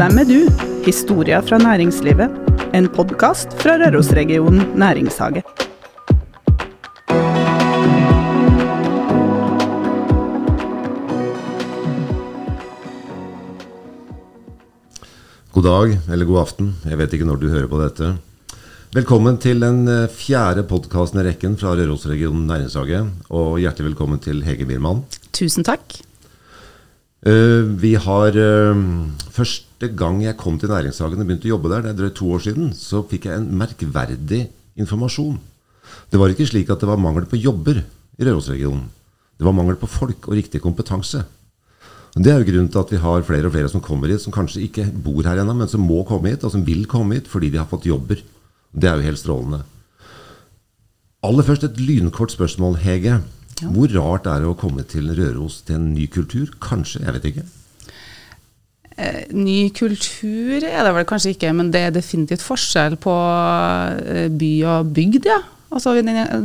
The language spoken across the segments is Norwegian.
Hvem er du? Historia fra næringslivet. En podkast fra Rørosregionen næringshage. God dag, eller god aften. Jeg vet ikke når du hører på dette. Velkommen til den eh, fjerde podkasten i rekken fra Rørosregionen næringshage. Og hjertelig velkommen til Hege Biermann. Tusen takk. Eh, vi har eh, Første gang jeg kom til næringshagen og begynte å jobbe der, det er drøyt to år siden, så fikk jeg en merkverdig informasjon. Det var ikke slik at det var mangel på jobber i Rørosregionen. Det var mangel på folk og riktig kompetanse. Det er jo grunnen til at vi har flere og flere som kommer hit, som kanskje ikke bor her ennå, men som må komme hit, og som vil komme hit fordi de har fått jobber. Det er jo helt strålende. Aller først et lynkort spørsmål, Hege. Hvor rart er det å komme til Røros til en ny kultur? Kanskje, jeg vet ikke. Eh, ny kultur er det vel kanskje ikke, men det er definitivt forskjell på eh, by og bygd, ja. Altså,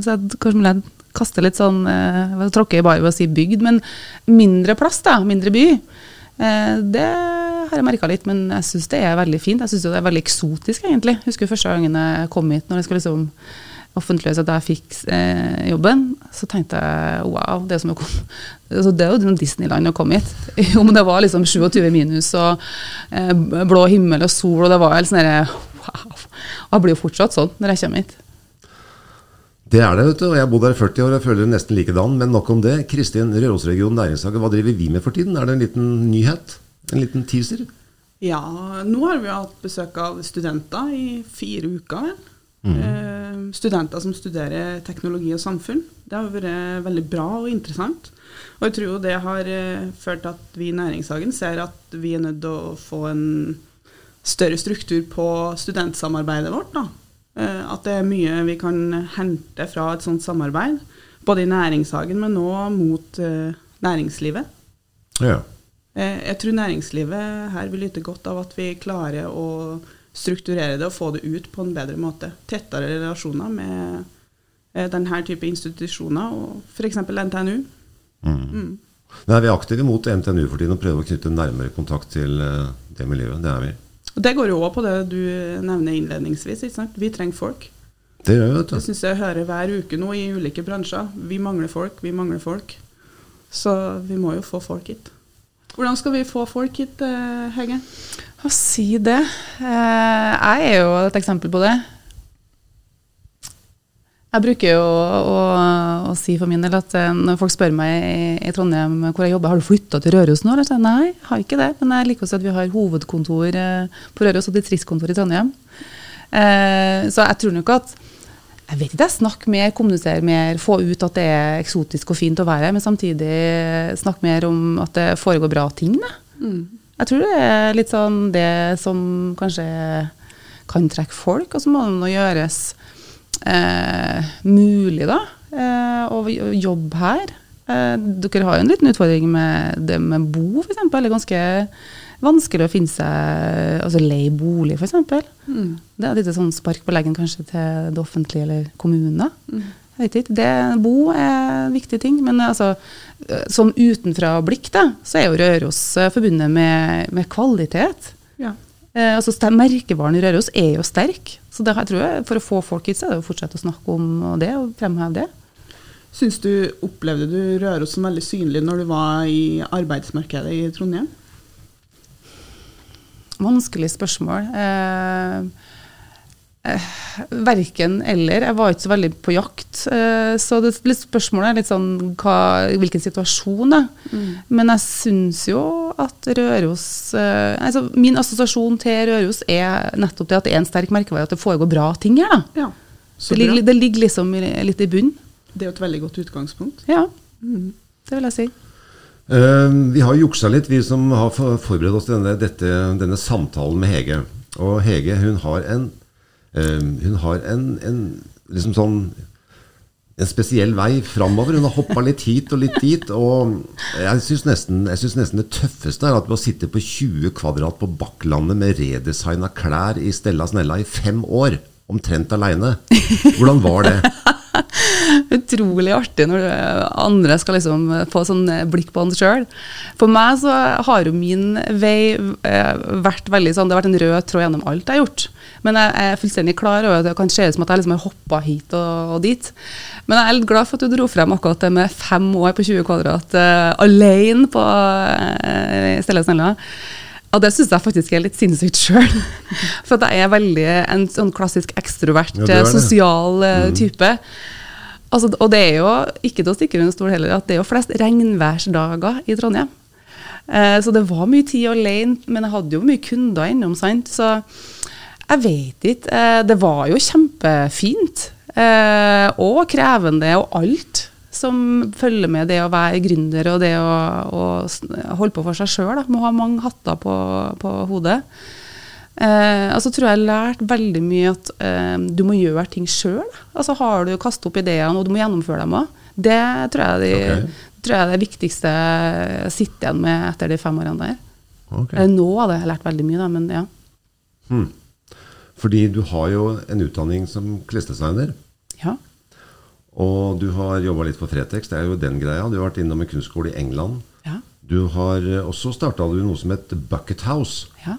så kanskje man kaster litt sånn eh, Tråkker i bare ved å si bygd, men mindre plass, da. Mindre by. Det har jeg merka litt, men jeg syns det er veldig fint. Jeg syns det er veldig eksotisk, egentlig. Jeg husker første gangen jeg kom hit, når jeg skulle liksom offentliggjøre at jeg fikk eh, jobben, så tenkte jeg wow, det er, som å komme, altså, det er jo Disneyland å komme hit. Jo, men det var liksom 27 minus og eh, blå himmel og sol, og det var helt sånn wow. Og jeg blir jo fortsatt sånn når jeg kommer hit. Det er det, vet du. og Jeg har bodd her i 40 år og jeg føler det nesten likedan. Men nok om det. Kristin, Rørosregionen næringshage, hva driver vi med for tiden? Er det en liten nyhet? En liten teaser? Ja, nå har vi hatt besøk av studenter i fire uker. vel? Eh, studenter som studerer teknologi og samfunn. Det har vært veldig bra og interessant. Og jeg tror jo det har eh, ført til at vi i Næringshagen ser at vi er nødt til å få en større struktur på studentsamarbeidet vårt. da. Eh, at det er mye vi kan hente fra et sånt samarbeid. Både i Næringshagen, men òg mot eh, næringslivet. Ja. Eh, Jeg tror næringslivet her vil lytte godt av at vi klarer å strukturere det og få det ut på en bedre måte. Tettere relasjoner med eh, denne type institusjoner, og f.eks. NTNU. Mm. Nei, Vi er aktive mot NTNU for tiden og prøver å knytte nærmere kontakt til eh, det miljøet. Det er vi. Og Det går jo òg på det du nevner innledningsvis. Vi trenger folk. Det gjør vi, vet Det syns jeg hører hver uke nå i ulike bransjer. Vi mangler folk, vi mangler folk. Så vi må jo få folk hit. Hvordan skal vi få folk hit, eh, Hege? Å si det eh, Jeg er jo et eksempel på det. Jeg bruker jo å, å, å si for min del at eh, når folk spør meg i, i Trondheim hvor jeg jobber, har du flytta til Røros nå? Eller? Nei, jeg har ikke det. Men jeg liker å si at vi har hovedkontor på Røros og distriktskontor i Trondheim. Så jeg tror nok at jeg vet ikke, jeg snakker mer, kommuniserer mer, få ut at det er eksotisk og fint å være her, men samtidig snakke mer om at det foregår bra ting. Da. Jeg tror det er litt sånn det som kanskje kan trekke folk, og så må det nå gjøres eh, mulig, da, eh, å jobbe her. Eh, dere har jo en liten utfordring med det med bo, f.eks. Det er ganske vanskelig å finne seg altså leie bolig, f.eks. Mm. Det er et lite sånn spark på leggen kanskje til det offentlige eller kommunene. Mm. Jeg vet ikke. Det, bo er en viktig ting. Men altså, eh, sånn utenfra blikk, da, så er jo Røros forbundet med, med kvalitet. Ja. Eh, altså, Merkevaren i Røros er jo sterk. Så det, jeg tror jeg, for å få folk hit, så er det å fortsette å snakke om det og fremheve det. Syns du, Opplevde du Røros som veldig synlig når du var i arbeidsmarkedet i Trondheim? Vanskelig spørsmål. Eh, eh, verken eller. Jeg var ikke så veldig på jakt. Eh, så det, litt spørsmålet er litt sånn hva, hvilken situasjon, da. Men jeg syns jo at Røros eh, altså Min assosiasjon til Røros er nettopp det at det er en sterk merkevare, at det foregår bra ting her. da. Ja. Så Det ligger, det ligger liksom litt i bunn. Det er jo et veldig godt utgangspunkt. Ja, det vil jeg si. Eh, vi har juksa litt, vi som har forberedt oss til denne, dette, denne samtalen med Hege. Og Hege hun har en, eh, hun har en, en liksom sånn en spesiell vei framover. Hun har hoppa litt hit og litt dit. Og jeg syns nesten, nesten det tøffeste er at ved å sitte på 20 kvadrat på Bakklandet med redesigna klær i Stella Snella i fem år, omtrent aleine. Hvordan var det? Utrolig artig når andre skal liksom få sånn blikk på han sjøl. For meg så har jo min vei eh, vært veldig sånn Det har vært en rød tråd gjennom alt jeg har gjort. Men jeg er fullstendig klar over at det kan se ut som at jeg liksom har hoppa hit og, og, dit. Men jeg er litt glad for at du dro frem akkurat det med fem år på 20 kvadrat uh, alene på uh, Stella Snella. Og det syns jeg faktisk er litt sinnssykt sjøl. For jeg er veldig en sånn klassisk ekstrovert, ja, sosial mm. type. Altså, og det er jo ikke til å stikke under stol heller at det er jo flest regnværsdager i Trondheim. Eh, så det var mye tid alene, men jeg hadde jo mye kunder innom. sant? Så jeg vet ikke. Eh, det var jo kjempefint. Eh, og krevende og alt som følger med det å være gründer og det å, å holde på for seg sjøl. Må ha mange hatter på, på hodet. Eh, altså tror jeg har lært veldig mye at eh, du må gjøre ting sjøl. Altså har du kastet opp ideene, og du må gjennomføre dem òg. Det tror jeg, de, okay. tror jeg er det viktigste jeg sitter igjen med etter de fem årene der. Okay. Eller nå hadde jeg lært veldig mye, da, men ja. Hmm. Fordi du har jo en utdanning som klesdesigner. Ja. Og du har jobba litt for Fretex, det er jo den greia. Du har vært innom en kunstskole i England. Ja. Du har også starta noe som het Bucket House. Ja.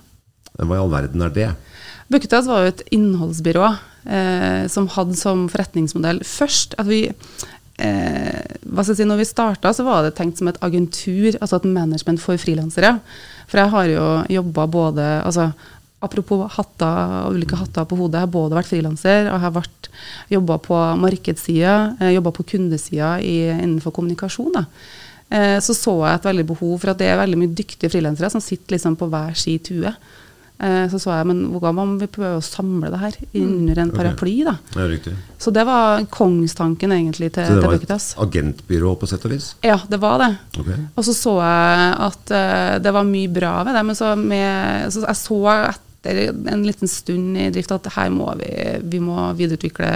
Hva i all verden er det? Bucketas var jo et innholdsbyrå eh, som hadde som forretningsmodell først at vi eh, hva skal jeg si, når vi starta, så var det tenkt som et agentur, altså et management for frilansere. For jeg har jo jobba både altså, Apropos hatter, ulike hatter på hodet. Jeg har både vært frilanser og har jobba på markedssida, eh, jobba på kundesida innenfor kommunikasjon. Da. Eh, så så jeg et veldig behov for at det er veldig mye dyktige frilansere som sitter liksom på hver sin tue. Eh, så så jeg men hvordan om vi prøver å samle det her mm. under en paraply. da. Ja, riktig. Så det var kongstanken egentlig til Så det var et agentbyrå på sett og vis? Ja, det var det. Okay. Og så så jeg at uh, det var mye bra ved det. Men så, med, så jeg så etter en liten stund i drift at her må vi, vi må videreutvikle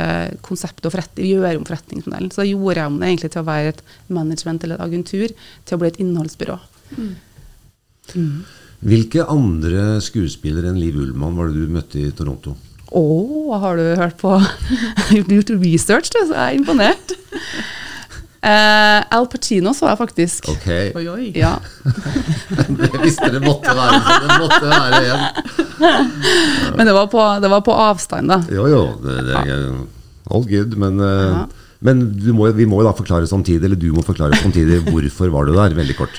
konseptet og forretning, gjøre om forretningsmodellen. Så da gjorde jeg om det egentlig til å være et management eller et agentur til å bli et innholdsbyrå. Mm. Mm. Hvilke andre skuespillere enn Liv Ullmann var det du møtte i Toronto? Å, oh, har du hørt på gjort research, du, så er imponert. Uh, Al Pacino så jeg faktisk. Ok. Oi, oi. Ja. det visste det måtte være. Det måtte være en. Men det var, på, det var, på, avstand, da. Jo, jo. Det, det er all good. Men, uh, men må, vi må jo da forklare samtidig, eller du må forklare samtidig hvorfor var du der, veldig kort.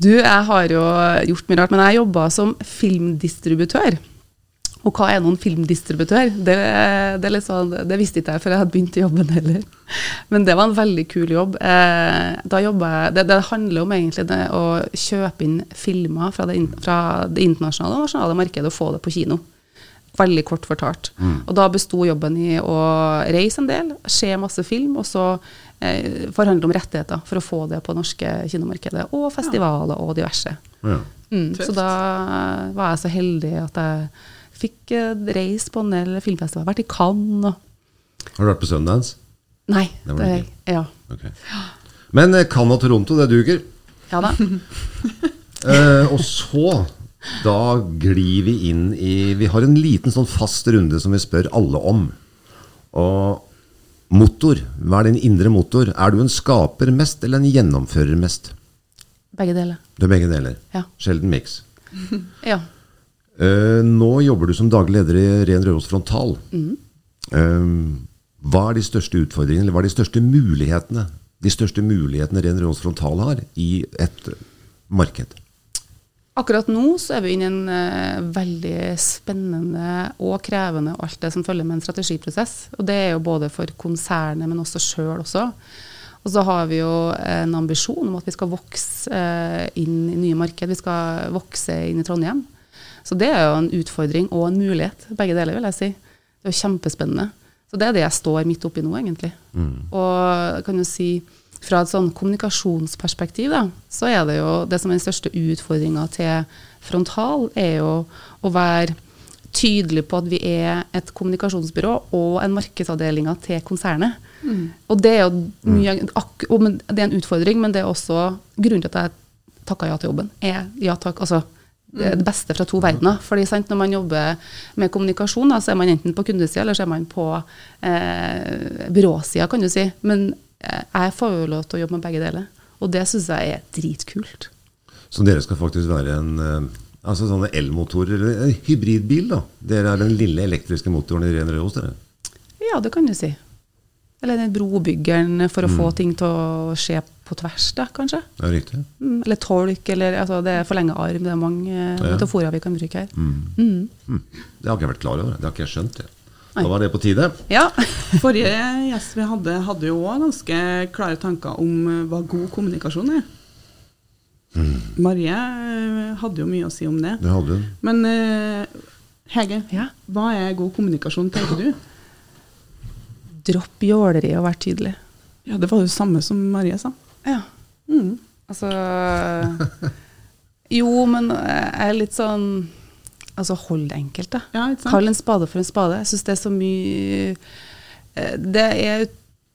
Du, jeg har jo gjort mye rart, men jeg jobba som filmdistributør. Og hva er noen filmdistributør? Det, det, sånn, det, visste ikke jeg før jeg hadde begynt i jobben heller. Men det var en veldig kul jobb. Eh, jeg, det, det, handler om egentlig å kjøpe inn filmer fra det, fra det internasjonale og nasjonale markedet og få det på kino. Veldig kort fortalt. Mm. Og da besto jobben i å reise en del, se masse film, og så eh, forhandle om rettigheter for å få det på norske kinomarkedet, og festivaler og diverse. Ja. Mm, så da var jeg så heldig at jeg fikk eh, reist på en del filmfestivaler. Vært i Cannes. Har du vært på Sundance? Nei. Det var det, det ja. Okay. Men eh, Cannes og Toronto, det duger? Ja da. eh, og så da glir vi inn i Vi har en liten sånn fast runde som vi spør alle om. Og Motor. Hva er din indre motor? Er du en skaper mest, eller en gjennomfører mest? Begge deler. Du er begge deler? Ja. Sjelden miks? ja. Uh, nå jobber du som daglig leder i Ren Røros Frontal. Mm. Uh, hva er de største utfordringene, eller hva er de største mulighetene de største mulighetene Ren Røros Frontal har i et marked? Akkurat nå så er vi inne i en uh, veldig spennende og krevende alt det som følger med en strategiprosess. Og det er jo både for konsernet, men også sjøl også. Og så har vi jo en ambisjon om at vi skal vokse uh, inn i nye marked. Vi skal vokse inn i Trondheim. Så det er jo en utfordring og en mulighet, begge deler, vil jeg si. Det er jo kjempespennende. Så det er det jeg står midt oppi nå, egentlig. Mm. Og kan jo si fra et sånn kommunikasjonsperspektiv, da, så er det jo det som er den største utfordringa til frontal, er jo å være tydelig på at vi er et kommunikasjonsbyrå og en markedsavdeling til konsernet. Mm. Og det er jo mye, det er en utfordring, men det er også grunnen til at jeg takka ja til jobben. Er, ja takk, altså det, det beste fra to verdener. Fordi sant, Når man jobber med kommunikasjon, da, så er man enten på kundesida eller så er man på eh, byråsida, kan du si. Men jeg får jo lov til å jobbe med begge deler. Og det syns jeg er dritkult. Så dere skal faktisk være en eh, altså sånne elmotorer, eller en hybridbil, da? Dere er den lille elektriske motoren i Ren hos dere? Ja, det kan du si. Eller den brobyggeren for å Mm. få ting til å skje på tvers, da, kanskje. Ja, riktig. Mm, Eller tolk, eller altså, det er forlenga arm. Det er mange ja, Ja. metaforer vi kan bruke her. Mm. Mm. Mm. Det har ikke jeg vært klar over. Det har ikke jeg skjønt. Det. Da var det på tide. Ja. Forrige gjest vi hadde, hadde jo òg ganske klare tanker om eh, hva god kommunikasjon er. Marie eh, hadde jo mye å si om det. Det hadde hun. Men eh, Hege, ja. hva er god kommunikasjon, tenker du? Dropp jåleri og vær tydelig. Ja, Det var jo det samme som Marie sa. Ja. Mm. Altså Jo, men jeg er litt sånn Altså, hold det enkelt, da. Ja. Kall en spade for en spade. Jeg syns det er så mye eh, det er,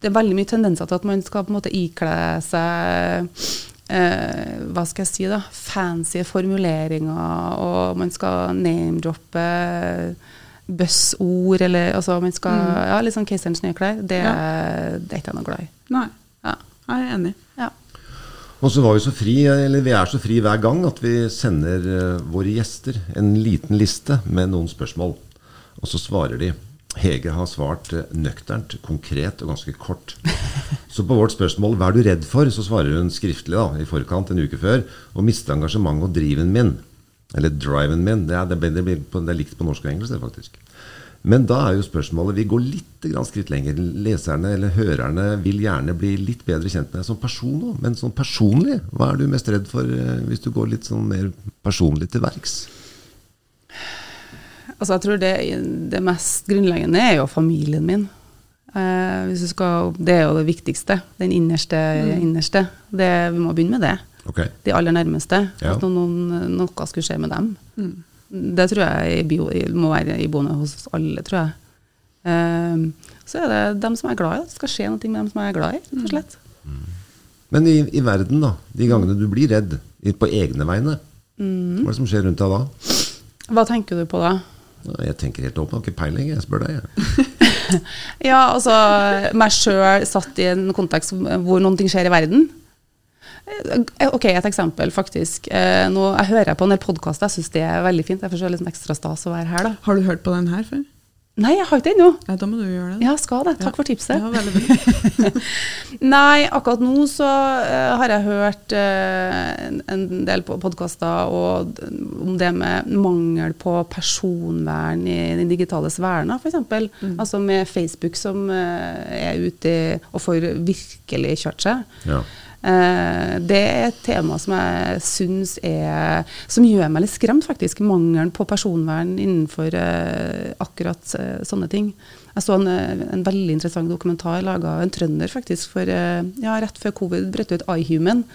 det er veldig mye tendenser til at man skal på en måte ikle seg eh, hva skal jeg si da, fancy formuleringer, og man skal name-droppe buzzord, eller altså man skal Mm. Ja, litt sånn keiserens nye klær. Det, Ja. det er ikke jeg noe glad i. Nei, Ja. jeg er enig. Og så var vi så fri, eller vi er så fri hver gang at vi sender eh, våre gjester en liten liste med noen spørsmål. Og så svarer de. Hege har svart eh, nøkternt, konkret og ganske kort. Så på vårt spørsmål 'Hva er du redd for?' så svarer hun skriftlig da, i forkant en uke før. 'Å miste engasjementet og driven min'. Eller driven min. Det er, det, det, blir på, det er likt på norsk og engelsk, det faktisk. Men da er jo spørsmålet Vi går litt grann skritt lenger. Leserne eller hørerne vil gjerne bli litt bedre kjent med deg som person òg. Men sånn personlig, hva er du mest redd for eh, hvis du går litt sånn mer personlig til verks? Altså, jeg tror det, det mest grunnleggende er jo familien min. Eh, hvis du skal, det er jo det viktigste. Den innerste. innerste. Det, vi må begynne med det. Ok. De aller nærmeste. Ja. At noen, noe skulle skje med dem. Mm. Det tror jeg bio, må være iboende hos alle, tror jeg. Um, så er det dem som er glad i. Det skal skje noe med dem som er glad i, rett og slett. Men i, i verden, da. De gangene du blir redd på egne vegne, Mm. hva er det som skjer rundt deg da? Hva tenker du på da? Jeg tenker helt åpent, har ikke peiling. Jeg spør deg. Jeg. Ja, altså meg sjøl satt i en kontekst hvor noen ting skjer i verden. Eh, Ok, et eksempel, faktisk. Eh, Nå, jeg hører på en del podkaster, jeg syns det er veldig fint. Jeg får det litt sånn ekstra stas å være her, da. Har du hørt på den her før? Nei, jeg har ikke det ennå. Ja, da må du gjøre det. Ja, skal det. Takk Ja. for tipset. Ja, veldig bra. Nei, akkurat nå så uh, har jeg hørt uh, en, en del på podkaster om det med mangel på personvern i den digitale sfæren, f.eks. Mm. Altså med Facebook som uh, er ute og får virkelig kjørt seg. Ja. Eh, det er et tema som jeg syns er Som gjør meg litt skremt, faktisk. Mangelen på personvern innenfor eh, akkurat eh, sånne ting. Jeg så en, en veldig interessant dokumentar laga av en trønder faktisk for ja, rett før covid brøt ut iHuman.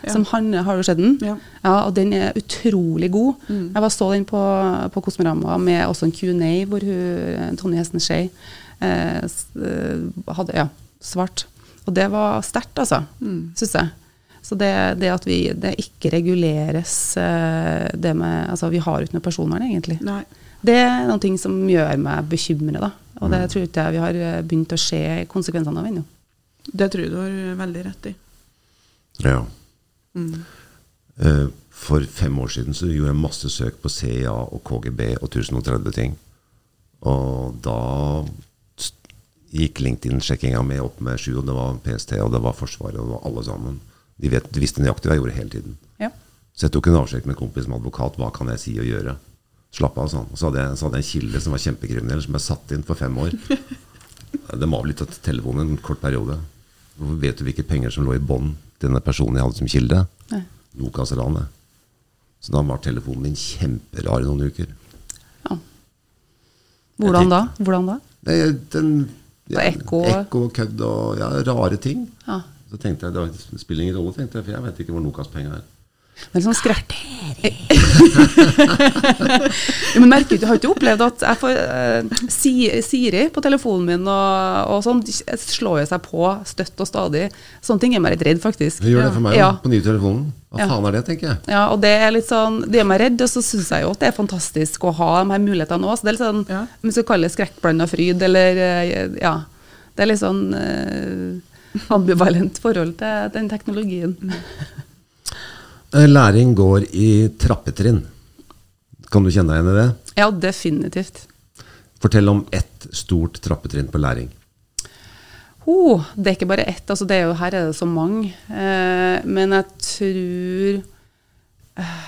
Ja. Som han, har du sett den? Ja. Ja, og den er utrolig god. Mm. Jeg var så den på, på Kosmorama med også en Q&A hvor hun, Tonje Hesten Skei eh, hadde ja, svart. Og det var sterkt, altså, Mm. syns jeg. Så det, det at vi, det ikke reguleres eh, det med Altså, vi har ikke noe personvern, egentlig. Nei. Det er noe ting som gjør meg bekymret, da. Og det Mm. tror ikke jeg vi har eh, begynt å se konsekvensene av ennå. Det tror jeg du har veldig rett i. ja. Mm. Eh, For fem år siden så gjorde jeg masse søk på CIA og KGB og 1030 ting. Og da gikk LinkedIn-sjekkinga mi opp med sju, og det var PST, og det var Forsvaret, og det var alle sammen. De, vet, de visste nøyaktig hva jeg gjorde hele tiden. Ja. Så jeg tok en avsjekk med en kompis som advokat. Hva kan jeg si og gjøre? Slapp av, sånn. Og så hadde jeg, så hadde jeg en kilde som var kjempekriminell, som jeg satt inn for fem år. Den må ha blitt av telefonen en kort periode. Hvorfor vet du hvilke penger som lå i bånn til denne personen jeg hadde som kilde? Nokas-ranet. Så da var telefonen min kjemperar i noen uker. ja. Hvordan da? Hvordan da? Nei, den, På ekko? ekko kødd og ja, rare ting. Ja. Så tenkte jeg, Det spiller ingen rolle, tenkte jeg, for jeg vet ikke hvor Nokas-penger er. Det er sånn skrekk. men merker du, har ikke opplevd at jeg får uh, si, Siri på telefonen min og, og sånn slår jo seg på støtt og stadig. Sånne ting er meg litt redd, faktisk. Det gjør det for meg Ja. på nye telefonen. Hva Ja. faen er det, tenker jeg. Ja, og det er litt sånn, det gjør meg redd, og så syns jeg jo at det er fantastisk å ha de her mulighetene òg. Så det er litt sånn, Ja. om vi skal kalle det skrekkblanda fryd, eller eh, ja. Det er litt sånn uh, ambivalent forhold til den teknologien. Eh, Læring går i trappetrinn. Kan du kjenne deg igjen i det? Ja, definitivt. Fortell om ett stort trappetrinn på læring. Oh, det er ikke bare ett, altså det er jo, her er det så mange. Eh, men jeg tror eh,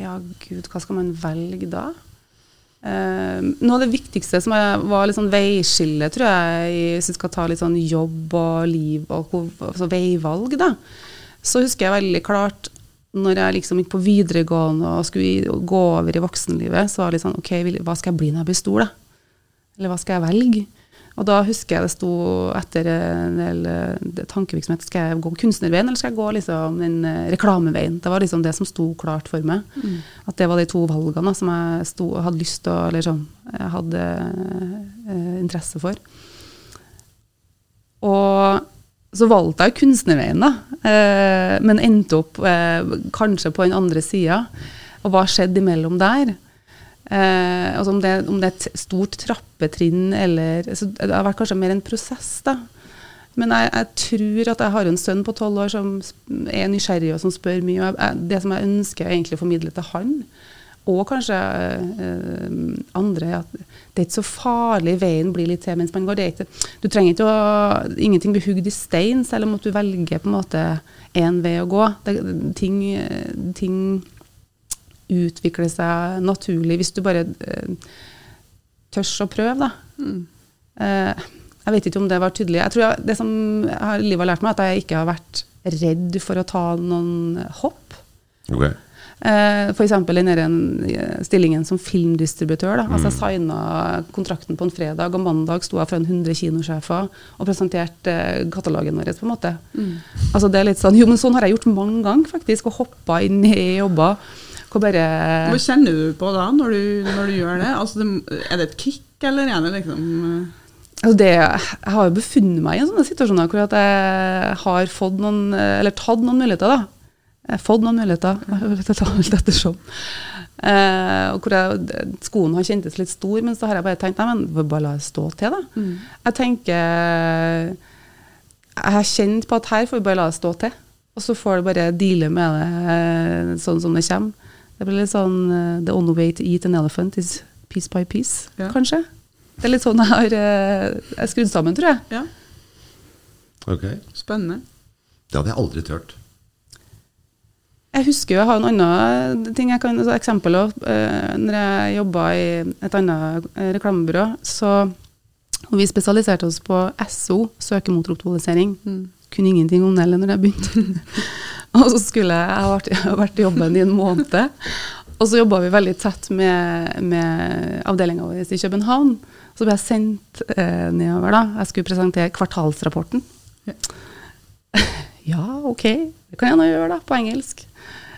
Ja, gud, hva skal man velge da? Eh, noe av det viktigste som er, var litt sånn veiskille, tror jeg, hvis vi skal ta litt sånn jobb og liv og altså veivalg, da, så husker jeg veldig klart når jeg liksom gikk på videregående og skulle gå over i voksenlivet, så var det litt sånn OK, hva skal jeg bli når jeg blir stor, da? Eller hva skal jeg velge? Og da husker jeg det sto etter en del eh, tankevirksomhet Skal jeg gå kunstnerveien, eller skal jeg gå liksom den eh, reklameveien? Det var liksom det som sto klart for meg. At det var de to valgene som jeg sto, hadde lyst til Eller sånn jeg hadde eh, interesse for. Og så valgte jeg kunstnerveien, da. Eh, men endte opp eh, kanskje på den andre sida. Og hva skjedde imellom der? Eh, altså om, det, om det er et stort trappetrinn eller så Det har vært kanskje mer en prosess, da. Men jeg, jeg tror at jeg har en sønn på tolv år som er nysgjerrig og som spør mye. Og jeg, det som jeg ønsker å formidle til han, og kanskje eh, andre, at det er ikke så farlig veien blir litt til mens man går. Det er ikke, du trenger ikke å Ingenting blir hugd i stein, selv om at du velger på en måte én vei å gå. Det, ting, ting utvikler seg naturlig hvis du bare eh, tørs å prøve, da. Eh, jeg vet ikke om det var tydelig. Jeg tror jeg, Det som livet har lært meg, er at jeg ikke har vært redd for å ta noen hopp. Ok. Eh, F.eks. den eh, stillingen som filmdistributør. Da. Altså, jeg signa kontrakten på en fredag, og mandag sto jeg foran 100 kinosjefer og presenterte eh, katalogen vår. på en måte. Altså, det er litt sånn, jo, men sånn har jeg gjort mange ganger, faktisk. Og hoppa inn i jobber. Hvor bare Hva kjenner du på da, når du, når du gjør det? Altså, det? Er det et kick, eller er det liksom Altså det, jeg har jo befunnet meg i en sånne situasjoner hvor at jeg har fått noen, eller tatt noen muligheter. da. Jeg har fått noen muligheter, ettersom. Eh, og hvor jeg, skoen har kjentes litt stor, men så har jeg bare tenkt nei, men får bare la det stå til. da. Jeg tenker Jeg har kjent på at her får vi bare la det stå til. Og så får du bare deale med det eh, sånn som det kommer. Det blir litt sånn eh, The only way to eat an elephant is piece by piece, Ja. kanskje. Det er litt sånn jeg har jeg er skrudd sammen, tror jeg. Ja, Okay. spennende. Det hadde jeg aldri turt. Jeg husker jo, jeg har en annen ting jeg kan, altså eksempel også, eh, når jeg jobba i et annet eh, reklamebyrå, så og vi spesialiserte oss på SO, søkemotoroptimalisering. Kunne ingenting om det heller når jeg begynte. og så skulle jeg, jeg har vært, jeg har vært i jobben i en måned, og så jobba vi veldig tett med, med avdelinga vår i København. Så ble jeg sendt eh, nedover, da. Jeg skulle presentere kvartalsrapporten. Ja, ok, det kan jeg nå gjøre da, på engelsk.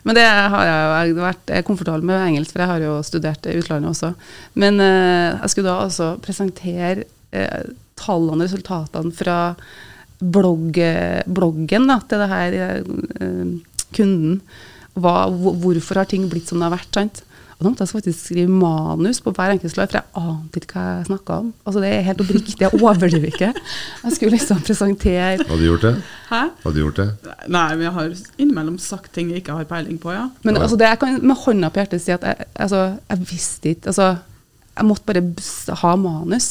Men det har jeg jo vært jeg er komfortabel med engelsk, for jeg har jo studert i utlandet også. Men eh, jeg skulle da altså presentere eh, tallene og resultatene fra blogg, bloggen da, til det her eh, kunden. Hva, hvorfor har ting blitt som det har vært? sant? Da måtte jeg faktisk skrive manus på hver enkelt slide, for jeg ante ikke hva jeg snakka om. Altså Det er helt oppriktig, jeg overdriver ikke. Jeg skulle liksom presentere Hadde du gjort det? Hæ? Hadde du gjort det? Nei, men jeg har innimellom sagt ting jeg ikke har peiling på, ja. Men altså, det jeg kan med hånda på hjertet si at jeg, altså, jeg visste ikke altså, Jeg måtte bare ha manus.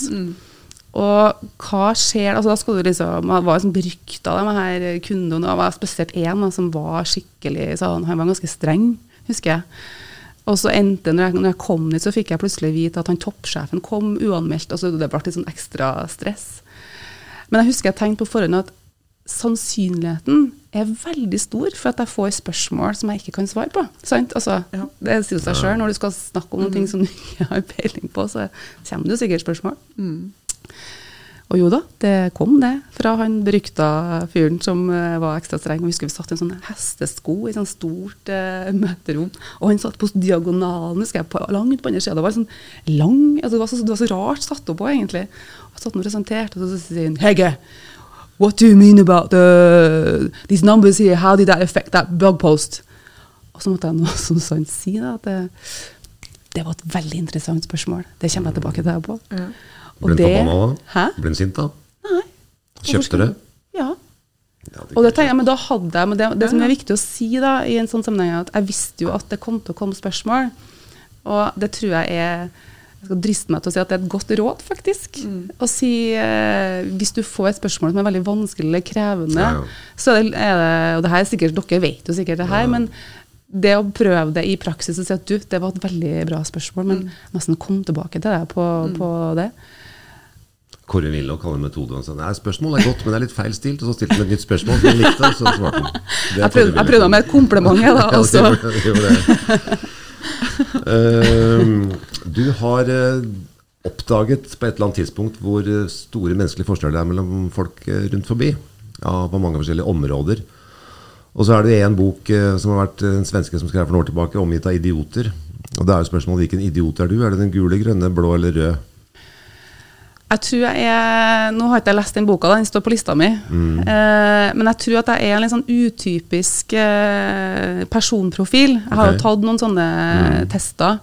Og hva skjer altså, Da skal du liksom Jeg var liksom berykta, de her kundene. Og det var spesielt én som var skikkelig sånn, Han var ganske streng, husker jeg. Og så endte når jeg, når jeg kom dit, så fikk jeg plutselig vite at han toppsjefen kom uanmeldt. Altså, det ble litt sånn ekstra stress. Men jeg husker jeg tenkte på forhånd at sannsynligheten er veldig stor for at jeg får spørsmål som jeg ikke kan svare på. Sant? Altså, Ja. Det sier seg sjøl. Når du skal snakke om noe som du ikke har peiling på, så kommer det jo sikkert spørsmål. Og jo da, det kom det fra han berykta fyren som eh, var ekstra streng. Og husker vi satt i en sånn hestesko i sånn stort eh, møterom. Og han satt på diagonalen, husker jeg, på, langt på andre sida. Det var sånn lang, altså det, var så, det var så rart satt opp på, egentlig. Og jeg satt og presenterte, og så sier han Hege, what do you mean about the, these numbers here? How did that affect that blog post? Og så måtte jeg noe som sånn si da, at det, det var et veldig interessant spørsmål. Det kommer jeg tilbake til deg på. Ja. Og Ble han forbanna da? Hæ? Ble han sint da? Nei. Kjøpte skulle- det? Ja. Ja, det Og det tenker jeg, men da hadde jeg, men det, det som er viktig å si da, i en sånn sammenheng, er at jeg visste jo at det kom til å komme spørsmål. Og det tror jeg er Jeg skal driste meg til å si at det er et godt råd, faktisk. Å si eh, Hvis du får et spørsmål som er veldig vanskelig eller krevende, Ja, så er det, er det Og det her er sikkert, dere vet jo sikkert det her, men det å prøve det i praksis og si at du, det var et veldig bra spørsmål, men nesten kom tilbake til deg på, på det. Kåre Willoch kaller det. Han sa nei, spørsmålet er godt, men det er litt feil stilt. Og så stilte han et nytt spørsmål som han likte, og så svarte han. Jeg prøvde, jeg prøvde med et kompliment, jeg, da. Altså. det det det. Ehm, du har uh, oppdaget på et eller annet tidspunkt hvor eh, store menneskelige forskjeller det er mellom folk eh, rundt forbi. Ja, på mange forskjellige områder. Og så er det en bok uh, som har vært en svenske som skrev for noen år tilbake, 'Omgitt av idioter'. Og da er jo spørsmålet hvilken idiot er du? Er det den gule, grønne, blå eller rød? Jeg tror jeg er, Nå har ikke jeg lest den boka, den står på lista mi. Eh, men jeg tror at jeg er en litt sånn utypisk eh, personprofil. Jeg har okay. jo tatt noen sånne tester.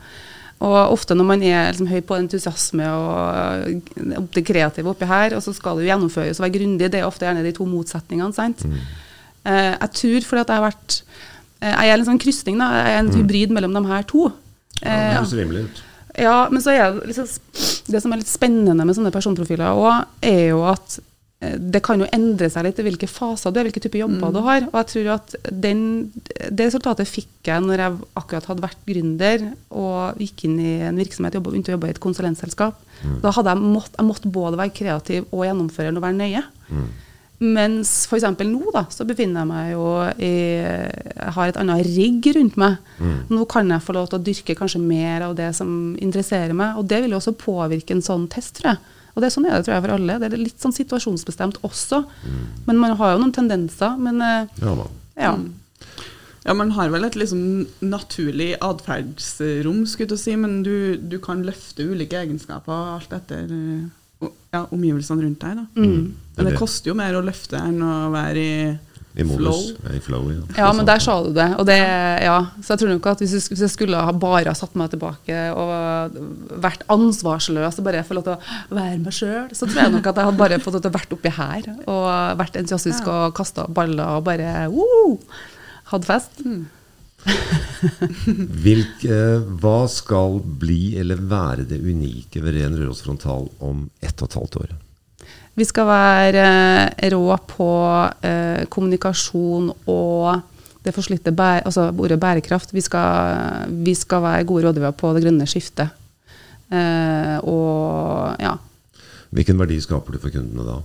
Og ofte når man er liksom høy på entusiasme og eh, opp det kreative oppi her, og så skal det jo gjennomføres og være grundig, det er ofte gjerne de to motsetningene. sant? Eh, jeg tror fordi at jeg har vært eh, Jeg er en sånn krysning, da. Jeg er en hybrid mellom de her to. Ja, det Eh, høres rimelig ut. Ja, men så er det liksom, det som er litt spennende med sånne personprofiler òg, er jo at eh, det kan jo endre seg litt i hvilke faser du er, hvilke typer jobber du har. Og jeg tror at den, det resultatet fikk jeg når jeg akkurat hadde vært gründer og gikk inn i en virksomhet, jobbet, begynte å jobbe i et konsulentselskap. Da hadde jeg mått, jeg måtte både være kreativ og gjennomfører og være nøye. Mens f.eks. nå da, så befinner jeg meg jo i Jeg har et annet rigg rundt meg. Nå kan jeg få lov til å dyrke kanskje mer av det som interesserer meg. Og det vil jo også påvirke en sånn test, tror jeg. Og det er sånn er det tror jeg for alle. Det er litt sånn situasjonsbestemt også. Men man har jo noen tendenser. Men eh, Ja, ja. Ja, man har vel et liksom naturlig atferdsrom, skulle jeg si, men du, du kan løfte ulike egenskaper alt etter eh, ja, omgivelsene rundt deg. Da. Mm. Men det Det- koster jo mer å løfte enn å være i, I modus. flow. Ja, I flow, ja. Ja, men der sa du det. Og det ja. Så jeg tror nok at hvis jeg, hvis jeg skulle ha bare satt meg tilbake og vært ansvarsløs og bare få lov til å være meg sjøl, så tror jeg nok at jeg hadde bare fått lov til å vært oppi her og vært entusiastisk og kasta baller og bare uh, hatt fest. Hvilk, eh, hva skal bli eller være det unike ved Ren Røros Frontal om ett og et halvt år? Vi skal være eh, rå på eh, kommunikasjon og det forslitte bære, altså ordet bærekraft. Vi skal, vi skal være gode rådgivere på det grønne skiftet. Eh, og ja, Hvilken verdi skaper du for kundene da?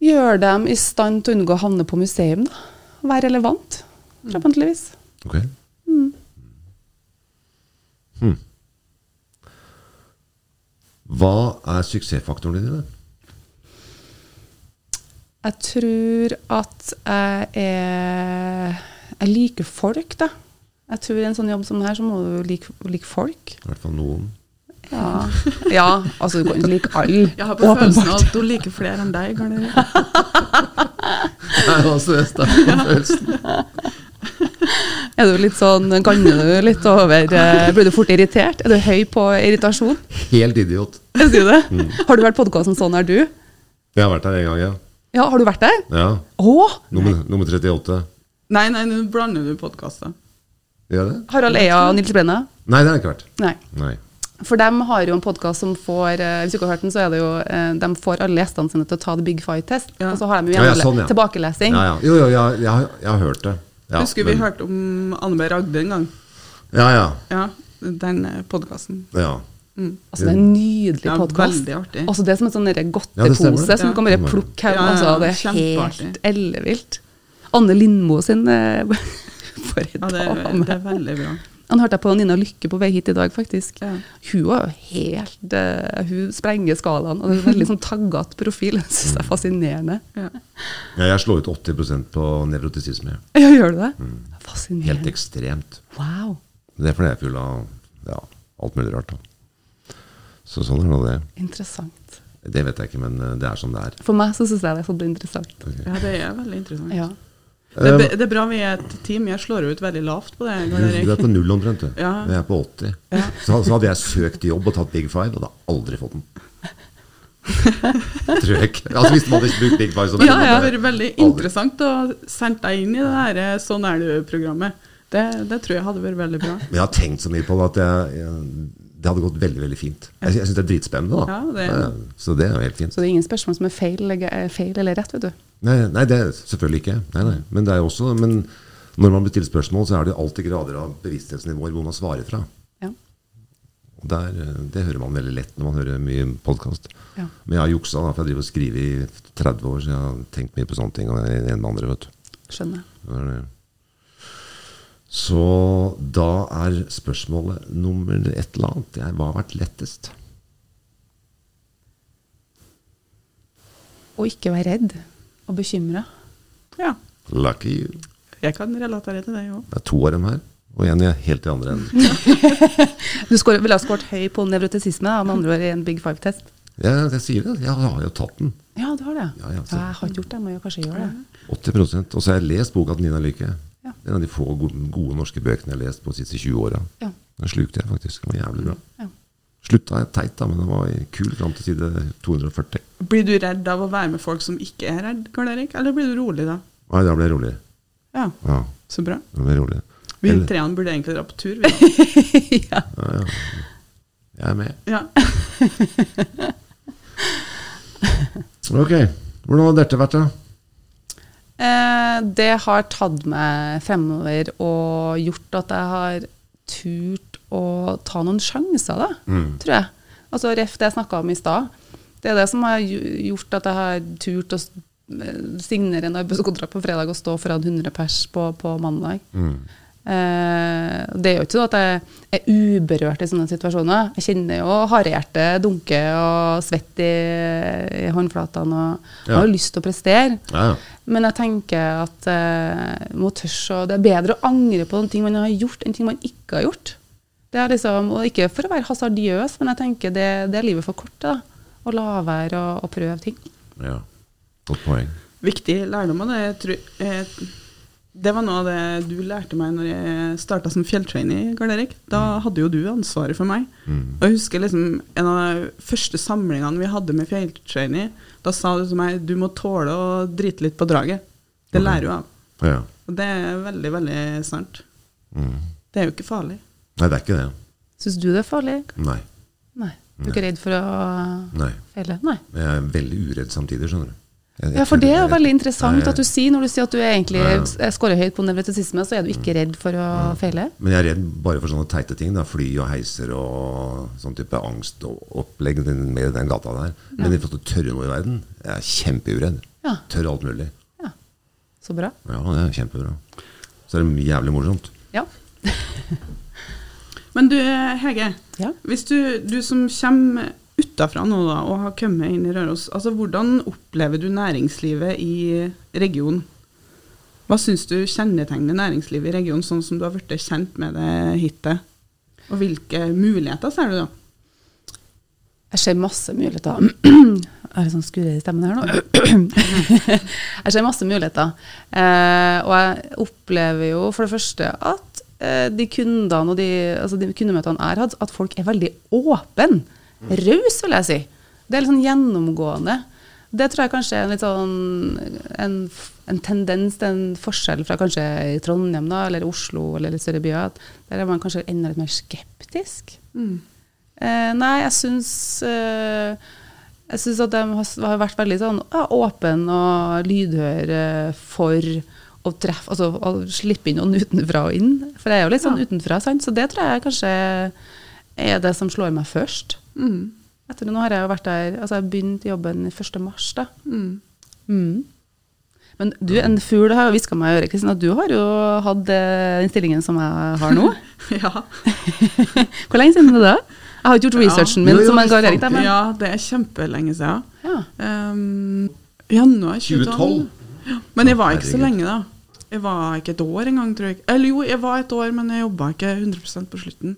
gjør dem i stand til å unngå å havne på museum. da. Være relevant, forhåpentligvis. Ok. Hmm. Hva er suksessfaktorene dine? Jeg tror at jeg er Jeg liker folk, da. Jeg tror i en sånn jobb som det her, så må du like, like folk. I hvert fall noen. Ja, ja altså du kan ikke like alle. Jeg har på følelsen av at hun liker flere enn deg. Kan du? Nei, altså, jeg starter på følelsen. Er du litt sånn, Ganner du litt over eh, Blir du fort irritert? Er du høy på irritasjon? Helt idiot. Sier det. Har du vært podkasten Sånn er du? Jeg har vært der en gang, ja. Ja, har du vært der? ja. Åh? Nummer, nummer 38. Nei, nei, nå blander du podkaster. Harald Eia og Nils Brenna? Nei, det har jeg ikke vært. Nei. Nei. For de har jo en podkast som får eh, Hvis du ikke har hørt den, så er det jo eh, De får alle gjestene sine til å ta The Big Fight-test. Ja. Og så har de jo Ja, ja, sånn, ja. tilbakelesing. Ja, ja. Jo, jo, jeg, jeg, har, jeg har hørt det. Ja, Husker vi men- hørte om Anne B. Ragde en gang? Ja, ja. Ja, den podkasten. ja. Altså, det er en nydelig Ja, podkast. Altså, det er som en sånn godtepose som du kan bare plukke her. Ja, ja, altså, det er helt ellevilt. Anne Lindmo sin eh, For en Ja, det, er, dame. det er veldig bra. Han hørte jeg på Nina Lykke på vei hit i dag, faktisk. Ja. Hun var jo helt uh, Hun sprenger skalaen. Og det er en veldig sånn taggete profil. Det syns jeg er fascinerende. Ja. ja jeg slår ut 80% på nevrotisisme. Ja, gjør du det? Mm. Helt ekstremt. Wow. Det er fordi jeg er full av ja, alt mulig rart. Da. Så sånn er nå det. Interessant. Det vet jeg ikke, men eh, det er som det er. For meg så syns jeg det er sånn interessant. ja, det er veldig interessant. Ja. Det, er, be- det er bra vi er et team. Jeg slår ut veldig lavt på det. Du, er på null omtrent, du. Ja. Jeg er på 80. Så, så hadde jeg søkt jobb og tatt Big Five, hadde aldri fått den. Tror jeg ikke. Altså Hvis man hadde brukt Big Five som Ja, det Ja, ja. hadde vært veldig interessant å sende deg inn i det her eh, Sånn er du-programmet. Det, det tror jeg hadde vært veldig bra. Men jeg har tenkt så mye på det at jeg, jeg, det hadde gått veldig veldig fint. Jeg, jeg syns det er dritspennende. da. Ja, det- Ja, så det er jo helt fint. Så det er ingen spørsmål som er feil, feil eller rett, vet du. Nei, nei, det er selvfølgelig ikke. Nei, nei. Men det er jo også Men når man blir stilt spørsmål, så er det alltid grader av bevissthetsnivåer hvor man svarer fra. Ja. Der, eh, Det hører man veldig lett når man hører mye podkast. Ja. Men jeg har juksa, da, for jeg driver og skriver i 30 år, så jeg har tenkt mye på sånne ting. Og en med andre, vet du. Skjønner. Det er det. Så da er spørsmålet nummer et eller annet. Jeg, hva har vært lettest? Å ikke være redd og bekymra. Ja, Lucky you. jeg kan relatere til det òg. Det er to av dem her, og er helt i andre enden. Du skår, ville ha skåret høy på nevrotisisme, med andre ord i en Big Five-test. Ja, jeg sier det. Jeg har jo tatt den. Ja, du har det. Ja, ja, så- jeg har ikke gjort det, må jeg kanskje gjøre det. 80% Og så har jeg lest boka til Nina Lykke. Ja. En av de få gode, gode norske bøkene jeg har lest på de siste 20 åra. Ja. Den slukte jeg faktisk. Den var jævlig bra. Ja. Slutta jeg teit, da, men den var kul fram til side 240. Blir du redd av å være med folk som ikke er redd, Karl Erik? Eller blir du rolig da? Nei, da ble jeg rolig. Ja, Ja, så bra. da ble jeg rolig. Vi treene burde egentlig dra på tur, vi ja. Ja, ja. Jeg er med. Ja. Ok. Hvordan har dette vært, da? Eh, det har tatt meg fremover og gjort at jeg har turt å ta noen sjanser, da, Mm. tror jeg. Altså ref det jeg snakka om i stad. Det er det som har gjort at jeg har turt å eh, signere en arbeidskontrakt på fredag og stå foran 100 pers på, på mandag. Mm. Eh, det er jo ikke sånn at jeg er uberørt i sånne situasjoner. Jeg kjenner jo harehjertet dunke og svett i, i håndflatene og Ja. har lyst til å prestere. Ja, ja. Men jeg tenker at eh, må tørs, og det er bedre å angre på noen ting man har gjort, enn ting man ikke har gjort. Det er liksom, og Ikke for å være hasardiøs, men jeg tenker det, det er livet for kort. da, Å la være å, å prøve ting. ja. Godt poeng. Viktig lærdom av det. Jeg tror, eh, det var noe av det du lærte meg når jeg starta som fjelltrainer. Karl Erik. Da hadde jo du ansvaret for meg. Mm. Og jeg husker liksom en av de første samlingene vi hadde med fjelltrainer. Da sa du til meg du må tåle å drite litt på draget. Det Ok. lærer du av. Ja. Og det er veldig, veldig sant. Mm. Det er jo ikke farlig. Nei, det er ikke det. Syns du det er farlig? Nei. Nei. Du er ikke redd for å Nei. feile? Nei. Jeg er veldig uredd samtidig, skjønner du. Ja, for det er jo veldig interessant at du sier, når du sier at du egentlig Ja, ja. scorer høyt på nevrotisisme, så er du ikke redd for å feile? Men jeg er redd bare for sånne teite ting. Da. Fly og heiser og sånn type angst og opplegg med den gata der. Men i forhold til å tørre noe i verden, jeg er kjempeuredd. Ja. Tør alt mulig. Ja. Så bra. Ja, det er kjempebra. Så er det jævlig morsomt. Ja. Men du Hege, Ja. hvis du, du som kommer utafra nå da, og har kommet inn i Røros, altså hvordan opplever du næringslivet i regionen? Hva syns du kjennetegner næringslivet i regionen, sånn som du har blitt kjent med det hittil? Og hvilke muligheter ser du da? Jeg ser masse muligheter. Jeg har sånn skurrer i stemmen her nå. Jeg ser masse muligheter. Eh, og jeg opplever jo for det første at eh, de kundene og de, altså de kundemøtene jeg har hatt, at folk er veldig åpne. Raus, vil jeg si. Det er litt sånn gjennomgående. Det tror jeg kanskje er en litt sånn en, en tendens, en forskjell fra kanskje i Trondheim da, eller Oslo eller litt større byer. Der er man kanskje enda litt mer skeptisk. Eh, nei, jeg syns eh, Jeg syns at de har, vært veldig sånn ja, åpne og lydhøre for å treffe Altså å slippe inn noen utenfra og inn. For jeg er jo litt sånn Ja. utenfra, sant? så det tror jeg kanskje er det som slår meg først. Mm. Etter Nå har jeg jo vært der Altså, jeg begynte jobben 1. mars, da. Mm. Mm. Men du, en fugl har jo hviska meg i øret, Kristin, at du har jo hatt eh, den stillingen som jeg har nå. Ja. Hvor lenge siden er det? da? Jeg har ikke gjort researchen min, Jo, jo, som en Erik. da, Men, ja, det er kjempelenge siden. ja. Um, januar 2012. 2012? Ja. Men jeg var ikke så lenge, da. Jeg var ikke et år engang, tror jeg. Eller jo, jeg var et år, men jeg jobba ikke 100 på slutten.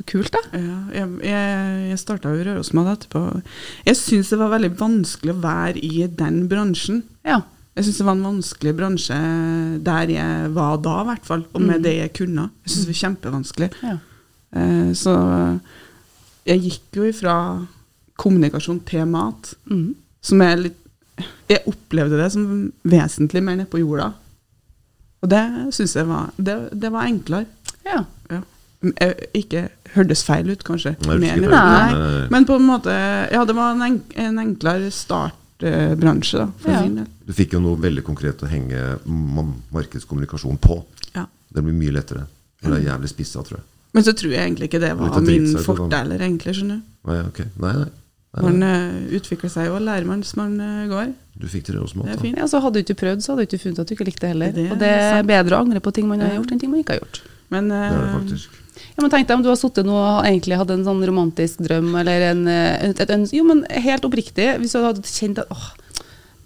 Så kult, da. Ja, jeg jeg, jeg starta jo Rørosmad etterpå. Jeg syns det var veldig vanskelig å være i den bransjen. Ja. Jeg syns det var en vanskelig bransje der jeg var da, i hvert fall. Og med det jeg kunne. Jeg syns det var kjempevanskelig. ja. Eh, så jeg gikk jo ifra kommunikasjon til mat, mm. som er litt Jeg opplevde det som vesentlig mer nede på jorda. Og det syns jeg var Det, det var enklere. Ja. Ja. Eh, Ikke hørtes feil ut, kanskje. Nei, Nei. nei, nei. Men på en måte Ja, det var en, enk, en enklere startbransje, da, for Ja. min del. Du fikk jo noe veldig konkret å henge markedskommunikasjon på. Ja. Det blir mye lettere. Det er jævlig spissa, tror jeg. Men så tror jeg egentlig ikke det var min heller, egentlig, skjønner du. Nei, okay. Nei, nei. nei, Man eh, utvikler seg jo og lærer man som man uh, går. Du fikk til det også, Mata. Ja, så hadde du ikke prøvd, så hadde du ikke funnet at du ikke likte det heller. Det og det er sant. bedre å angre på ting man har gjort, enn ting man ikke har gjort. Men Det er det eh, faktisk. Ja, men Tenk deg om du har sittet nå og egentlig hatt en sånn romantisk drøm, eller en, eh, et, et Jo, men helt oppriktig, hvis du hadde kjent at åh,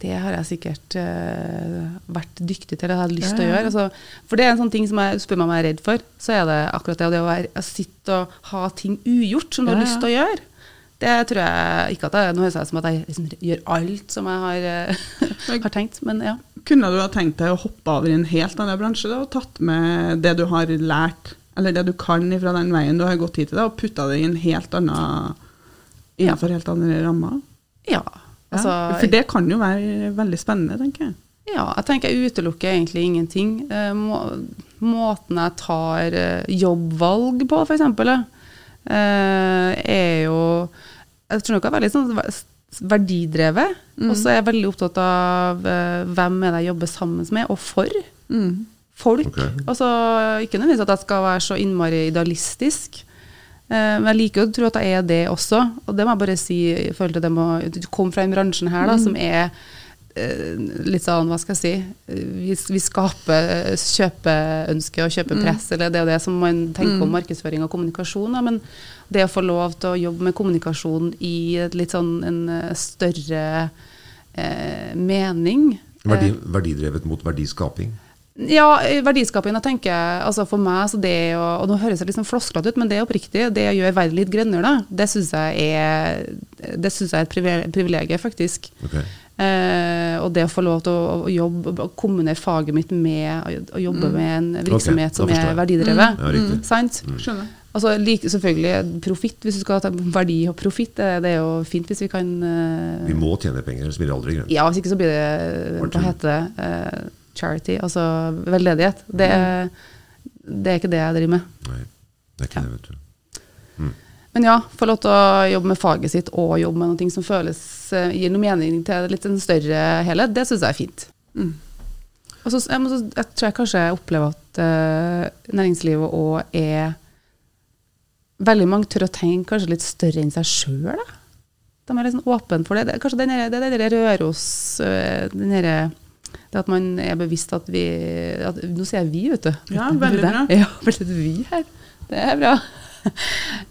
det har jeg sikkert uh, vært dyktig til, det hadde jeg lyst til Ja, å gjøre. Altså, for det er en sånn ting som jeg spør meg om jeg er redd for, så er det akkurat det, det å, være, å sitte og ha ting ugjort som du Ja, har lyst til å gjøre. Det tror jeg ikke at jeg Nå høres det ut som at jeg liksom gjør alt som jeg har, eh, har tenkt, men ja. kunne du ha tenkt deg å hoppe over i en helt annen bransje da, og tatt med det du har lært, eller det du kan fra den veien du har gått hit til, og putta det i en helt annen innenfor helt andre rammer? Ja. Altså, ja. For det kan jo være veldig spennende, tenker jeg. Ja, jeg tenker jeg utelukker egentlig ingenting. Eh, må, måten jeg tar eh, jobbvalg på, f.eks., eh, er jo Jeg tror nok jeg er veldig sånn verdidrevet. Mm. Og så er jeg veldig opptatt av hvem er det jeg jobber sammen med, og for. Mm. Folk. Okay. Altså, ikke nødvendigvis at jeg skal være så innmari idealistisk. Eh, men jeg liker jo å tro at jeg er det også. Og det må jeg bare si i forhold til det med å Du kom fra den bransjen her da, som er eh, litt sånn, hva skal jeg si Vi, vi skaper kjøpeønske og kjøpepress, eller det er det som man tenker om markedsføring og kommunikasjon. Da, men det å få lov til å jobbe med kommunikasjon i et litt sånn en eh, større eh, mening Verdi, verdidrevet mot verdiskaping. Ja, i verdiskaping, tenker jeg, altså for meg, så det å, og nå høres det sånn flosklete ut, men det er oppriktig, det å gjøre verden litt grønnere, da, det syns jeg er, det synes jeg er et privi- privilegium, faktisk. Okay. Eh, og det å få lov til å, å jobbe, å kombinere faget mitt med å, jobbe jobbe med en virksomhet okay, som er verdidrevet. verdidrevet. Ja, riktig. Sant? Skjønner. Altså, like, selvfølgelig, profitt, hvis du skal ta verdi og profitt, det, det er jo fint hvis vi kan eh, Vi må tjene penger, ellers blir det aldri grønt. ja, hvis ikke så blir det Hva heter det? Eh, charity, altså veldedighet. Det, er- det er ikke det jeg driver med. Nei, det er ikke det, vet du. Men ja, få lov til å jobbe med faget sitt og jobbe med noe som føles eh, gir noe mening til litt en større helhet, det syns jeg er fint. Mm. Og så, jeg, så- jeg tror jeg kanskje jeg opplever at uh, næringslivet òg er Veldig mange tør å tenke kanskje litt større enn seg sjøl. De er litt sånn åpne for det. det kanskje den der- det er det der Røros øh, den der- Det at man er bevisst at vi at, Nå sier jeg vi, vet du. Ja, veldig bra. Ja, vi her. Det er bra.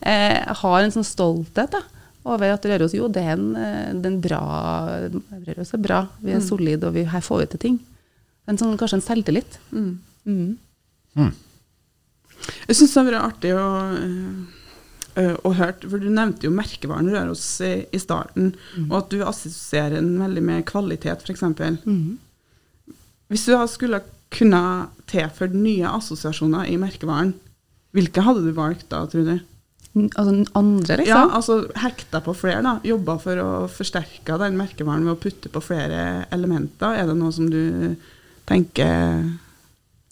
Jeg har en sånn stolthet da, over at Røros Jo, det er en, eh, det er en bra Røros er bra. Vi er solide, og vi, her får vi til ting. En sånn, kanskje en selvtillit. Mm. Mm. Jeg syns det har vært artig å, øh, å høre, for du nevnte jo merkevaren Røros i, i starten, og at du assosierer den veldig med kvalitet, f.eks. Mm. Hvis du skulle kunne tilført nye assosiasjoner i merkevaren, hvilke hadde du valgt da, tror du? N- Altså andre, liksom? Ja, altså hekta på flere, da. Jobba for å forsterke den merkevaren ved å putte på flere elementer. Er det noe som du tenker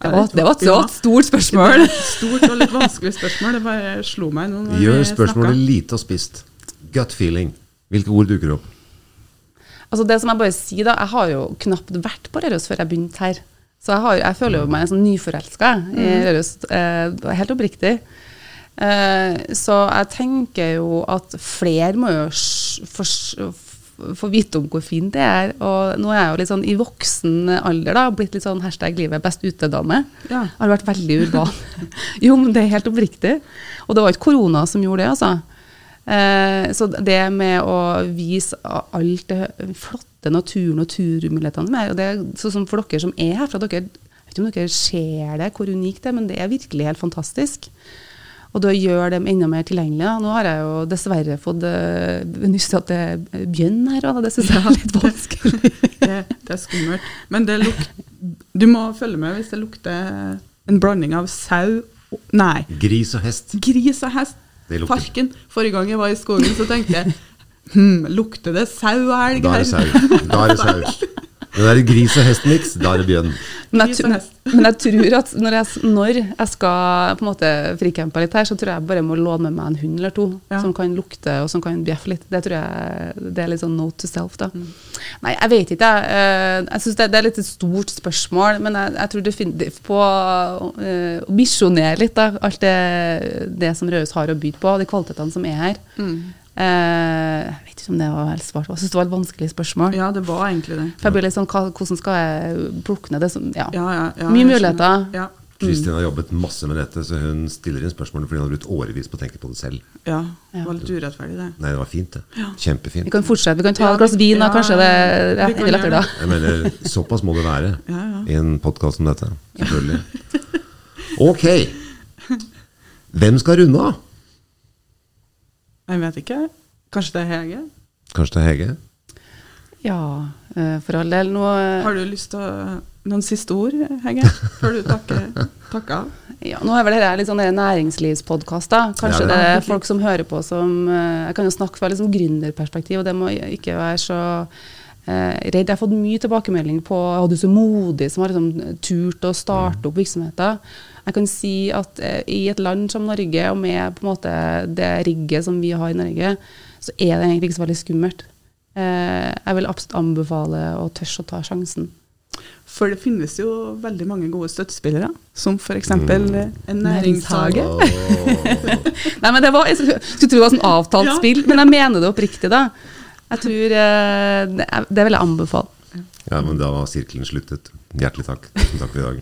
Det var, det var et så stort spørsmål. Stort og litt vanskelig spørsmål. Det bare slo meg nå. Gjør spørsmålet lite og spist. Gut feeling. Hvilke ord dukker opp? Altså det som jeg bare sier da, jeg har jo knapt vært på Røros før jeg begynte her. Så jeg, har, jeg føler jo meg sånn nyforelska i Røros, eh, helt oppriktig. Eh, så jeg tenker jo at flere må jo få få vite om hvor fint det er. Og nå er jeg jo litt sånn i voksen alder da, blitt litt sånn hashtag livet best ute-dame. Ja. Har vært veldig urban. jo, men det er helt oppriktig. Og det var ikke korona som gjorde det, altså. Eh, så det med å vise alt det flotte naturen og turmulighetene er, og det er sånn som for dere som er herfra, dere, jeg vet ikke om dere ser det, hvor unikt det er, men det er virkelig helt fantastisk. Og da gjør dem enda mer tilgjengelige. Nå har jeg jo dessverre fått nyst nyss at det er bjørn her, og det syns jeg er litt vanskelig. Det, det er skummelt. Men det luk du må følge med hvis det lukter en blanding av sau Nei, Gris og hest. gris og hest. Parken. Forrige gang jeg var i skogen, så tenkte jeg hm, lukter det sau og elg Da er det sau. Da er det sau. Når det er gris og hest-miks, da er det bjørn. Men jeg, men jeg tror at når jeg, når jeg skal på en måte frikjempe litt her, så tror jeg bare må låne med meg en hund eller to Ja. som kan lukte og som kan bjeffe litt. Det tror jeg det er litt sånn note to self, da. Mm. Nei, jeg vet ikke, jeg. Eh, Jeg syns det, det er litt et stort spørsmål, men jeg, jeg tror definitivt på eh, å misjonere litt, da. Alt det, det som Rødhus har å by på, de kvalitetene som er her. Mm. Eh, jeg vet ikke om det var helt svart. Jeg syns det var et vanskelig spørsmål. Ja, det var egentlig det. For jeg blir litt sånn, hva, Hvordan skal jeg plukke ned det som Ja. Ja, ja, ja, Mye muligheter. Ja, Kristin har jobbet masse med dette, så hun stiller inn spørsmålene fordi hun har brukt årevis på å tenke på det selv. ja, Ja. det var litt urettferdig, det. Nei, det var fint, det. Kjempefint. Vi kan fortsette. Vi kan ta Ja, et glass vin, da. ja, Kanskje det er enda lettere da. Jeg mener, såpass må det være Ja, ja. i en podkast som dette. Selvfølgelig. Ok. Hvem skal runde av? Jeg vet ikke. Kanskje det er Hege? Kanskje det er Hege? Ja, eh, for all del. Nå eh, Har du lyst til å noen siste ord, Hege? Før du takker, takker av? Ja, nå er vel dette litt sånn næringslivspodkast. Kanskje Ja, det det er er folk som hører på som eh, Jeg kan jo snakke fra liksom gründerperspektiv, og det må ikke være så eh, redd. Jeg har fått mye tilbakemelding på at du er så modig som har liksom turt å starte opp virksomheter. Jeg kan si at eh, i et land som Norge, og med på en måte det rigget som vi har i Norge, så er det egentlig ikke så veldig skummelt. Eh, jeg vil absolutt anbefale å tørre å ta sjansen. For det finnes jo veldig mange gode støttespillere, som f.eks. en Næringshage. Oh. Nei, men det var, Jeg skulle tro det var sånn avtalt Ja. spill, men jeg mener det oppriktig, da. Jeg tror eh, Det, er- det vil jeg anbefale. Ja, men da var sirkelen sluttet. Hjertelig takk. Tusen takk for i dag.